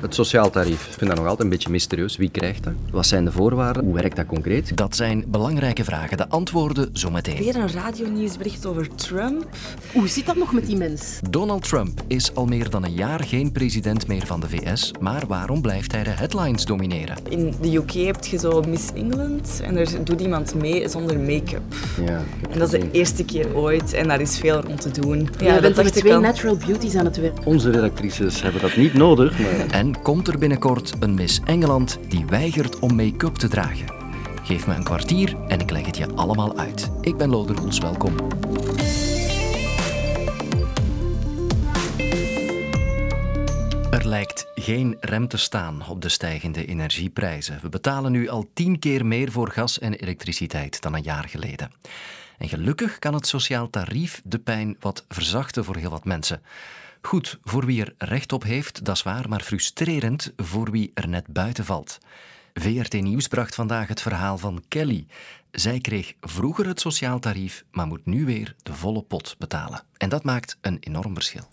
Het sociaal tarief. Ik vind dat nog altijd een beetje mysterieus. Wie krijgt dat? Wat zijn de voorwaarden? Hoe werkt dat concreet? Dat zijn belangrijke vragen. De antwoorden zometeen. Weer een radionieuwsbericht over Trump. Hoe zit dat nog met die mens? Donald Trump is al meer dan een jaar geen president meer van de VS, maar waarom blijft hij de headlines domineren? In de UK heb je zo Miss England en er doet iemand mee zonder make-up. Ja, En dat is de eerste keer ooit en daar is veel rond te doen. Ja, je bent dat er met twee al. natural beauties aan het werk. Onze redactrices hebben dat niet nodig, maar... En komt er binnenkort een Miss Engeland die weigert om make-up te dragen? Geef me een kwartier en ik leg het je allemaal uit. Ik ben Lode Roels, welkom. Er lijkt geen rem te staan op de stijgende energieprijzen. We betalen nu al tien keer meer voor gas en elektriciteit dan een jaar geleden. En gelukkig kan het sociaal tarief de pijn wat verzachten voor heel wat mensen. Goed voor wie er recht op heeft, dat is waar, maar frustrerend voor wie er net buiten valt. VRT Nieuws bracht vandaag het verhaal van Kelly. Zij kreeg vroeger het sociaal tarief, maar moet nu weer de volle pot betalen. En dat maakt een enorm verschil.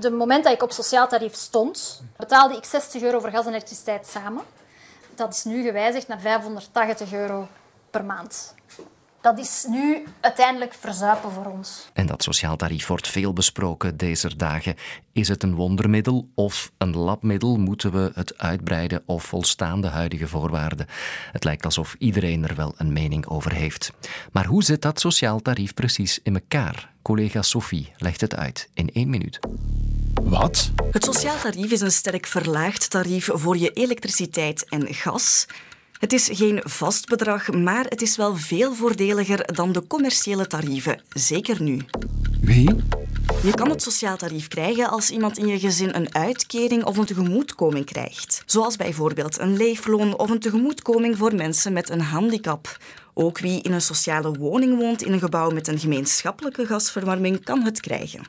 De moment dat ik op sociaal tarief stond, betaalde ik 60 euro voor gas en elektriciteit samen. Dat is nu gewijzigd naar 580 euro per maand. Dat is nu uiteindelijk verzuipen voor ons. En dat sociaal tarief wordt veel besproken deze dagen. Is het een wondermiddel of een labmiddel? Moeten we het uitbreiden of volstaan de huidige voorwaarden? Het lijkt alsof iedereen er wel een mening over heeft. Maar hoe zit dat sociaal tarief precies in elkaar? Collega Sophie legt het uit in één minuut. Wat? Het sociaal tarief is een sterk verlaagd tarief voor je elektriciteit en gas. Het is geen vast bedrag, maar het is wel veel voordeliger dan de commerciële tarieven, zeker nu. Wie? Je kan het sociaal tarief krijgen als iemand in je gezin een uitkering of een tegemoetkoming krijgt. Zoals bijvoorbeeld een leefloon of een tegemoetkoming voor mensen met een handicap. Ook wie in een sociale woning woont in een gebouw met een gemeenschappelijke gasverwarming kan het krijgen.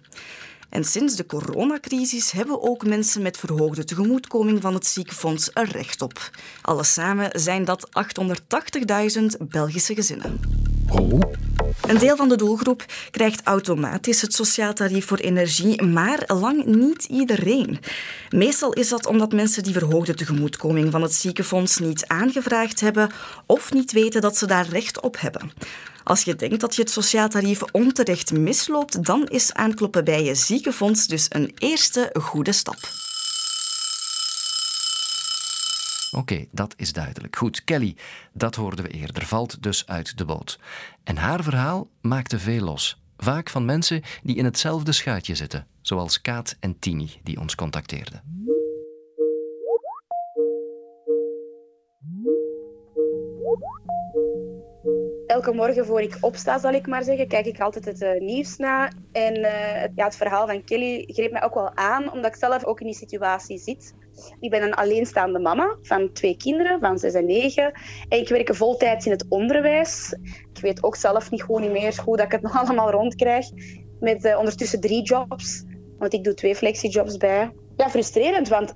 En sinds de coronacrisis hebben ook mensen met verhoogde tegemoetkoming van het ziekenfonds er recht op. Alles samen zijn dat 880.000 Belgische gezinnen. Hoe? Een deel van de doelgroep krijgt automatisch het sociaal tarief voor energie, maar lang niet iedereen. Meestal is dat omdat mensen die verhoogde tegemoetkoming van het ziekenfonds niet aangevraagd hebben of niet weten dat ze daar recht op hebben. Als je denkt dat je het sociaal tarief onterecht misloopt, dan is aankloppen bij je ziekenfonds dus een eerste goede stap. Oké, dat is duidelijk. Goed, Kelly, dat hoorden we eerder, valt dus uit de boot. En haar verhaal maakte veel los. Vaak van mensen die in hetzelfde schuitje zitten, zoals Kaat en Tini, die ons contacteerden. Elke morgen voor ik opsta, zal ik maar zeggen, kijk ik altijd het eh, nieuws na. En eh, het, ja, het verhaal van Kelly greep mij ook wel aan, omdat ik zelf ook in die situatie zit. Ik ben een alleenstaande mama van twee kinderen, van zes en negen. En ik werk voltijds in het onderwijs. Ik weet ook zelf niet gewoon niet meer hoe dat ik het nog allemaal rondkrijg. Met eh, ondertussen drie jobs, want ik doe twee flexijobs bij. Ja, frustrerend, want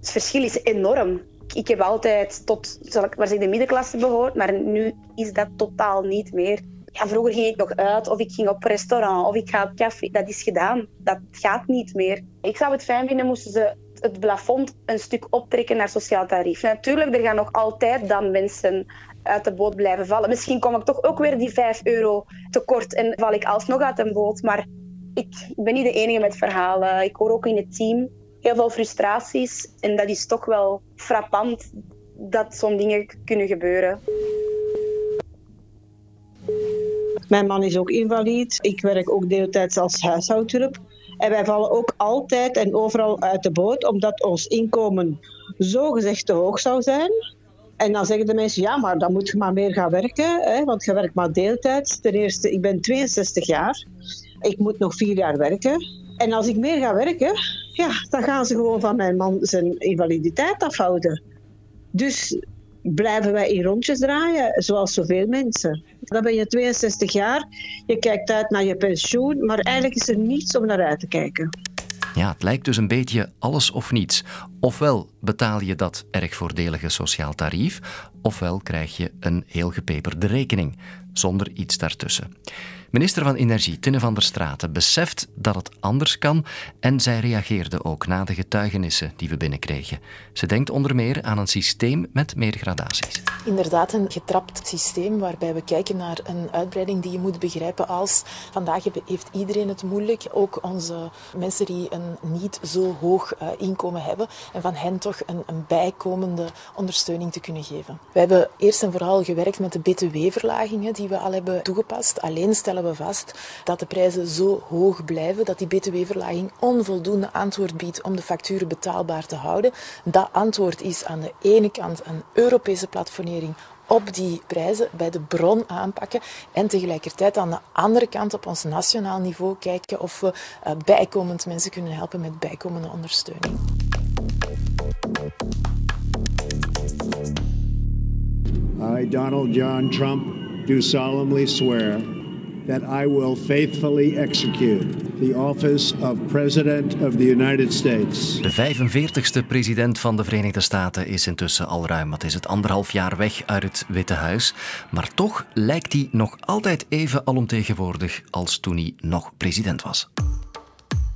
het verschil is enorm. Ik heb altijd tot, zal ik de middenklasse behoord, maar nu is dat totaal niet meer. Ja, vroeger ging ik nog uit, of ik ging op restaurant, of ik ga op café. Dat is gedaan. Dat gaat niet meer. Ik zou het fijn vinden moesten ze het plafond een stuk optrekken naar sociaal tarief. Natuurlijk, er gaan nog altijd dan mensen uit de boot blijven vallen. Misschien kom ik toch ook weer die 5 euro tekort en val ik alsnog uit een boot. Maar ik ben niet de enige met verhalen. Ik hoor ook in het team heel veel frustraties. En dat is toch wel frappant dat zo'n dingen kunnen gebeuren. Mijn man is ook invalide. Ik werk ook deeltijds als huishoudhulp. En wij vallen ook altijd en overal uit de boot, omdat ons inkomen zogezegd te hoog zou zijn. En dan zeggen de mensen, ja, maar dan moet je maar meer gaan werken, hè, want je werkt maar deeltijds. Ten eerste, ik ben 62 jaar. Ik moet nog vier jaar werken. En als ik meer ga werken, ja, dan gaan ze gewoon van mijn man zijn invaliditeit afhouden. Dus blijven wij in rondjes draaien, zoals zoveel mensen. Dan ben je 62 jaar, je kijkt uit naar je pensioen, maar eigenlijk is er niets om naar uit te kijken. Ja, het lijkt dus een beetje alles of niets. Ofwel betaal je dat erg voordelige sociaal tarief, ofwel krijg je een heel gepeperde rekening, zonder iets daartussen. Minister van Energie, Tinne van der Straten, beseft dat het anders kan en zij reageerde ook na de getuigenissen die we binnenkregen. Ze denkt onder meer aan een systeem met meer gradaties. Inderdaad, een getrapt systeem waarbij we kijken naar een uitbreiding die je moet begrijpen als vandaag heeft iedereen het moeilijk, ook onze mensen die een niet zo hoog eh, inkomen hebben en van hen toch een, een bijkomende ondersteuning te kunnen geven. We hebben eerst en vooral gewerkt met de btw-verlagingen die we al hebben toegepast. Alleen stellen we vast dat de prijzen zo hoog blijven dat die btw-verlaging onvoldoende antwoord biedt om de facturen betaalbaar te houden. Dat antwoord is aan de ene kant een Europese platformering op die prijzen bij de bron aanpakken en tegelijkertijd aan de andere kant op ons nationaal niveau kijken of we uh, bijkomend mensen kunnen helpen met bijkomende ondersteuning. I, Donald John Trump, do solemnly swear that I will faithfully execute the office of President of the United States. De 45ste president van de Verenigde Staten is intussen al ruim, wat is het, anderhalf jaar weg uit het Witte Huis. Maar toch lijkt hij nog altijd even alomtegenwoordig als toen hij nog president was.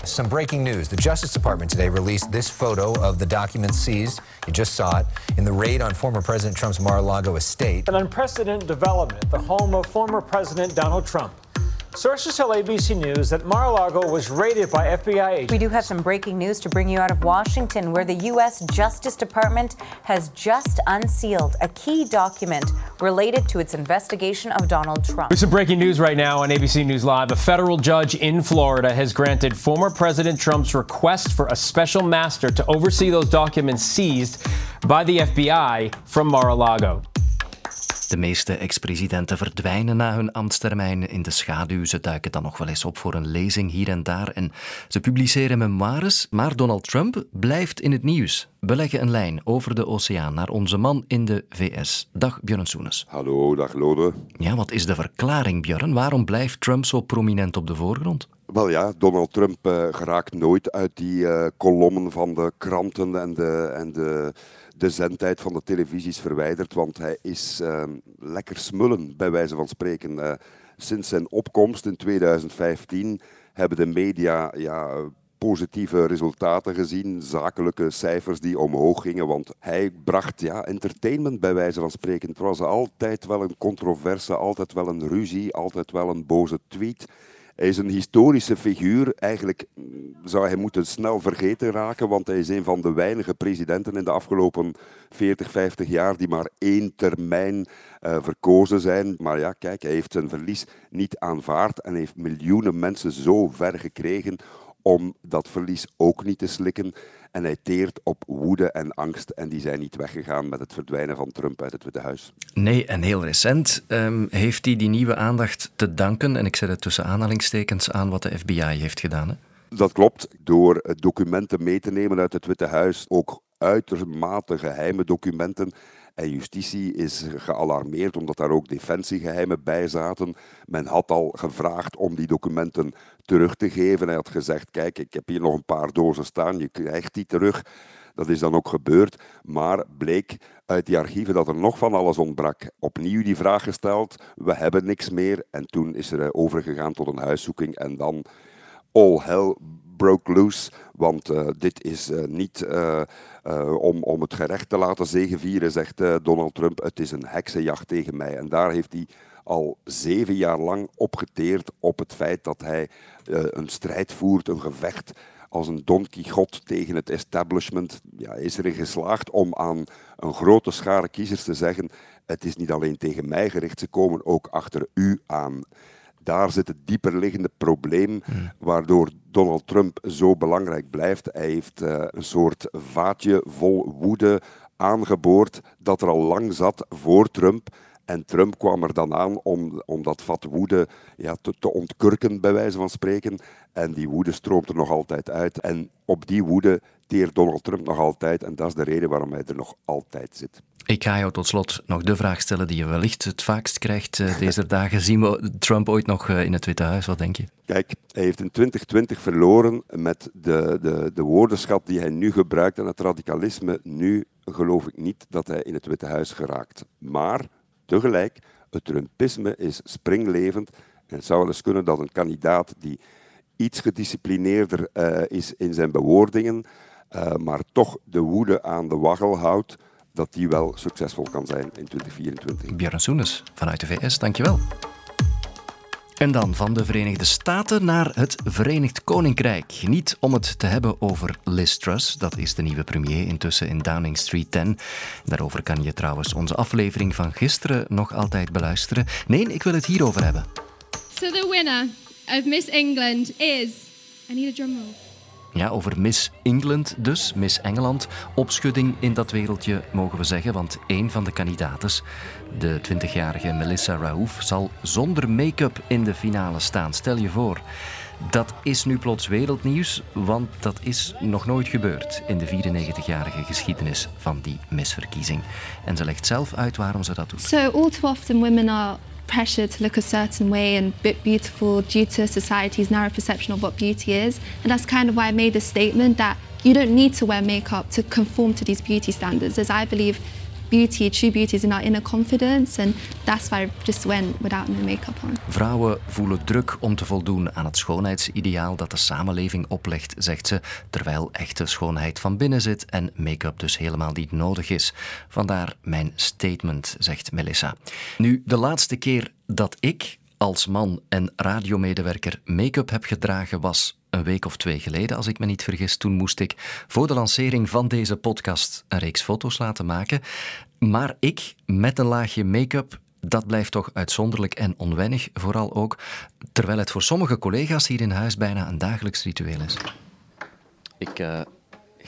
Some breaking news. The Justice Department today released this photo of the documents seized. You just saw it in the raid on former President Trump's Mar a Lago estate. An unprecedented development, the home of former President Donald Trump. Sources tell ABC News that Mar-a-Lago was raided by FBI agents. We do have some breaking news to bring you out of Washington, where the U.S. Justice Department has just unsealed a key document related to its investigation of Donald Trump. With some breaking news right now on ABC News Live, a federal judge in Florida has granted former President Trump's request for a special master to oversee those documents seized by the FBI from Mar-a-Lago. De meeste ex-presidenten verdwijnen na hun ambtstermijn in de schaduw. Ze duiken dan nog wel eens op voor een lezing hier en daar en ze publiceren memoires. Maar Donald Trump blijft in het nieuws. We leggen een lijn over de oceaan naar onze man in de VS. Dag Björn Soenes. Hallo, dag Lode. Ja, wat is de verklaring, Björn? Waarom blijft Trump zo prominent op de voorgrond? Wel ja, Donald Trump uh, geraakt nooit uit die uh, kolommen van de kranten en de, en de de zendtijd van de televisies verwijderd, want hij is uh, lekker smullen, bij wijze van spreken. Uh, sinds zijn opkomst in 2015 hebben de media ja, positieve resultaten gezien, zakelijke cijfers die omhoog gingen, want hij bracht ja, entertainment bij wijze van spreken. Het was altijd wel een controverse, altijd wel een ruzie, altijd wel een boze tweet. Hij is een historische figuur. Eigenlijk zou hij moeten snel vergeten raken, want hij is een van de weinige presidenten in de afgelopen 40, 50 jaar die maar één termijn uh, verkozen zijn. Maar ja, kijk, hij heeft zijn verlies niet aanvaard en heeft miljoenen mensen zo ver gekregen om dat verlies ook niet te slikken. En hij teert op woede en angst. En die zijn niet weggegaan met het verdwijnen van Trump uit het Witte Huis. Nee, en heel recent um, heeft hij die nieuwe aandacht te danken, en ik zet het tussen aanhalingstekens aan wat de FBI heeft gedaan. Hè? Dat klopt. Door documenten mee te nemen uit het Witte Huis, ook uitermate geheime documenten, en justitie is gealarmeerd omdat daar ook defensiegeheimen bij zaten. Men had al gevraagd om die documenten terug te geven. Hij had gezegd, kijk, ik heb hier nog een paar dozen staan, je krijgt die terug. Dat is dan ook gebeurd, maar bleek uit die archieven dat er nog van alles ontbrak. Opnieuw die vraag gesteld, we hebben niks meer. En toen is er overgegaan tot een huiszoeking en dan all hell broke loose, want uh, dit is uh, niet om, om het gerecht te laten zegevieren, zegt Donald Trump. Het is een heksenjacht tegen mij. En daar heeft hij al zeven jaar lang opgeteerd op het feit dat hij een strijd voert, een gevecht als een Don Quixote tegen het establishment. Ja, hij is erin geslaagd om aan een grote schare kiezers te zeggen: het is niet alleen tegen mij gericht, ze komen ook achter u aan daar zit het dieperliggende probleem waardoor Donald Trump zo belangrijk blijft. Hij heeft uh, een soort vaatje vol woede aangeboord dat er al lang zat voor Trump. En Trump kwam er dan aan om, om dat vat woede ja, te, te ontkurken, bij wijze van spreken. En die woede stroomt er nog altijd uit. En op die woede teert Donald Trump nog altijd. En dat is de reden waarom hij er nog altijd zit. Ik ga jou tot slot nog de vraag stellen die je wellicht het vaakst krijgt uh, deze dagen. Zien we Trump ooit nog uh, in het Witte Huis? Wat denk je? Kijk, hij heeft in 2020 verloren met de, de, de woordenschat die hij nu gebruikt en het radicalisme. Nu geloof ik niet dat hij in het Witte Huis geraakt. Maar tegelijk, het Trumpisme is springlevend En het zou wel eens kunnen dat een kandidaat die iets gedisciplineerder uh, is in zijn bewoordingen, uh, maar toch de woede aan de waggel houdt, dat die wel succesvol kan zijn in 2024. Björn Soenes vanuit de VS, dankjewel. En dan van de Verenigde Staten naar het Verenigd Koninkrijk. Niet om het te hebben over Liz Truss, dat is de nieuwe premier intussen in Downing Street 10. Daarover kan je trouwens onze aflevering van gisteren nog altijd beluisteren. Nee, ik wil het hierover hebben. So the winner of Miss England is... I need a drum roll. Ja, over Miss England dus, Miss Engeland. Opschudding in dat wereldje, mogen we zeggen, want één van de kandidaten, de 20-jarige Melissa Raouf, zal zonder make-up in de finale staan. Stel je voor. Dat is nu plots wereldnieuws, want dat is nog nooit gebeurd in de 94-jarige geschiedenis van die misverkiezing. En ze legt zelf uit waarom ze dat doet. So all too often women are pressure to look a certain way and bit beautiful due to society's narrow perception of what beauty is. And that's kind of why I made the statement that you don't need to wear makeup to conform to these beauty standards, as I believe beauty, true beauty is in our inner confidence. And that's why I went without no makeup on. Vrouwen voelen druk om te voldoen aan het schoonheidsideaal dat de samenleving oplegt, zegt ze, terwijl echte schoonheid van binnen zit en make-up dus helemaal niet nodig is. Vandaar mijn statement, zegt Melissa. Nu, de laatste keer dat ik als man en radiomedewerker make-up heb gedragen was een week of twee geleden, als ik me niet vergis. Toen moest ik voor de lancering van deze podcast een reeks foto's laten maken. Maar ik, met een laagje make-up, dat blijft toch uitzonderlijk en onwennig, vooral ook, terwijl het voor sommige collega's hier in huis bijna een dagelijks ritueel is. Ik uh,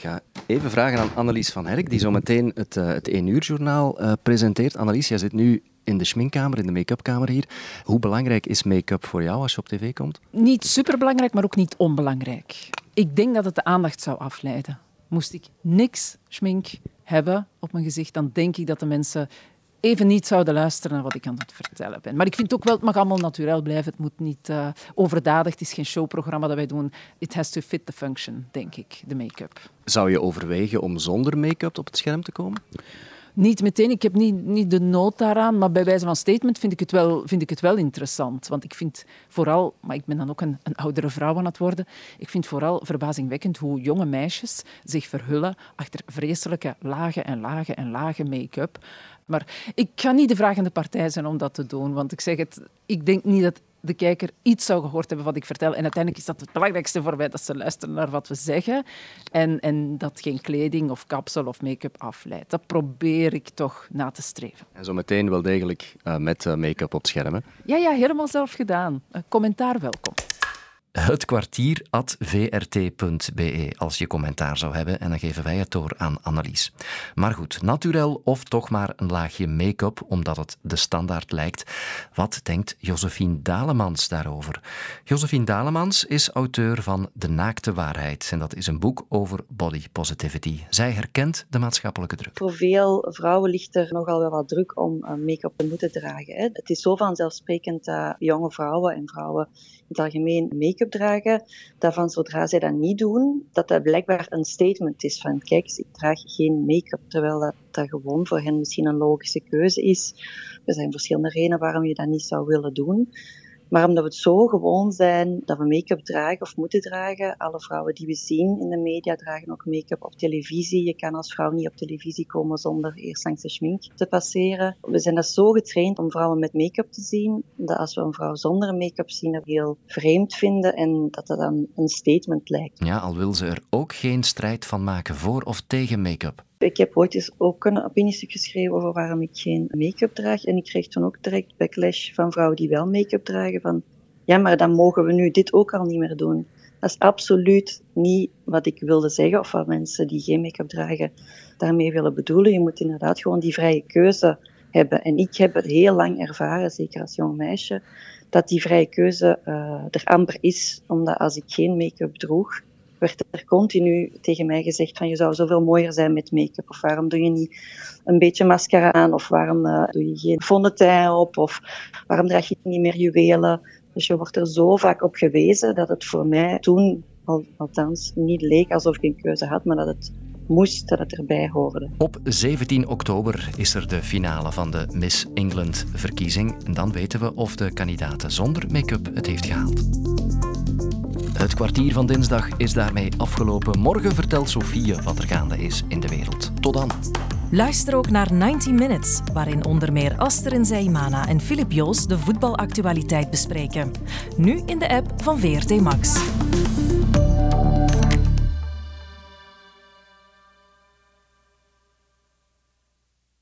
ga even vragen aan Annelies van Herk, die zo meteen het, uh, het 1 uur journaal uh, presenteert. Annelies, jij zit nu in de schminkkamer, in de make-upkamer hier. Hoe belangrijk is make-up voor jou als je op tv komt? Niet superbelangrijk, maar ook niet onbelangrijk. Ik denk dat het de aandacht zou afleiden. Moest ik niks schmink hebben op mijn gezicht, dan denk ik dat de mensen even niet zouden luisteren naar wat ik aan het vertellen ben. Maar ik vind ook wel, het mag allemaal natuurlijk blijven. Het moet niet uh, overdadig. Het is geen showprogramma dat wij doen. It has to fit the function, denk ik, de make-up. Zou je overwegen om zonder make-up op het scherm te komen? Niet meteen, ik heb niet, niet de nood daaraan, maar bij wijze van statement vind ik, het wel, vind ik het wel interessant. Want ik vind vooral, maar ik ben dan ook een, een oudere vrouw aan het worden, ik vind vooral verbazingwekkend hoe jonge meisjes zich verhullen achter vreselijke lage en lage en lage make-up. Maar ik ga niet de vragende partij zijn om dat te doen, want ik zeg het, ik denk niet dat de kijker iets zou gehoord hebben wat ik vertel. En uiteindelijk is dat het belangrijkste voor mij, dat ze luisteren naar wat we zeggen. En, en dat geen kleding of kapsel of make-up afleidt. Dat probeer ik toch na te streven. En zo meteen wel degelijk uh, met uh, make-up op schermen? Ja, ja, helemaal zelf gedaan. Uh, commentaar welkom het kwartier at vrt.be als je commentaar zou hebben en dan geven wij het door aan Annelies. Maar goed, naturel of toch maar een laagje make-up omdat het de standaard lijkt. Wat denkt Josephine Dalemans daarover? Josephine Dalemans is auteur van De Naakte Waarheid en dat is een boek over body positivity. Zij herkent de maatschappelijke druk. Voor veel vrouwen ligt er nogal wel wat druk om make-up te moeten dragen. Het is zo vanzelfsprekend dat jonge vrouwen en vrouwen in het algemeen make-up dragen, dat zodra zij dat niet doen, dat dat blijkbaar een statement is van kijk, ik draag geen make-up, terwijl dat, dat gewoon voor hen misschien een logische keuze is. Er zijn verschillende redenen waarom je dat niet zou willen doen. Maar omdat we het zo gewoon zijn dat we make-up dragen of moeten dragen, alle vrouwen die we zien in de media dragen ook make-up op televisie. Je kan als vrouw niet op televisie komen zonder eerst langs de schmink te passeren. We zijn dat zo getraind om vrouwen met make-up te zien, dat als we een vrouw zonder make-up zien, dat we heel vreemd vinden en dat dat dan een statement lijkt. Ja, al wil ze er ook geen strijd van maken voor of tegen make-up. Ik heb ooit eens ook een opiniestuk geschreven over waarom ik geen make-up draag. En ik kreeg toen ook direct backlash van vrouwen die wel make-up dragen. Van ja, maar dan mogen we nu dit ook al niet meer doen. Dat is absoluut niet wat ik wilde zeggen of wat mensen die geen make-up dragen daarmee willen bedoelen. Je moet inderdaad gewoon die vrije keuze hebben. En ik heb het heel lang ervaren, zeker als jong meisje, dat die vrije keuze uh, er amper is. Omdat als ik geen make-up droeg, werd er continu tegen mij gezegd van je zou zoveel mooier zijn met make-up. Of waarom doe je niet een beetje mascara aan? Of waarom uh, doe je geen fontein op? Of waarom draag je niet meer juwelen? Dus je wordt er zo vaak op gewezen dat het voor mij toen, al, althans, niet leek alsof ik een keuze had, maar dat het moest, dat het erbij hoorde. Op 17 oktober is er de finale van de Miss England verkiezing. En dan weten we of de kandidaten zonder make-up het heeft gehaald. Het kwartier van dinsdag is daarmee afgelopen. Morgen vertelt Sofie wat er gaande is in de wereld. Tot dan. Luister ook naar 90 Minutes, waarin onder meer Aster Zeimana en Filip Joos de voetbalactualiteit bespreken. Nu in de app van VRT Max.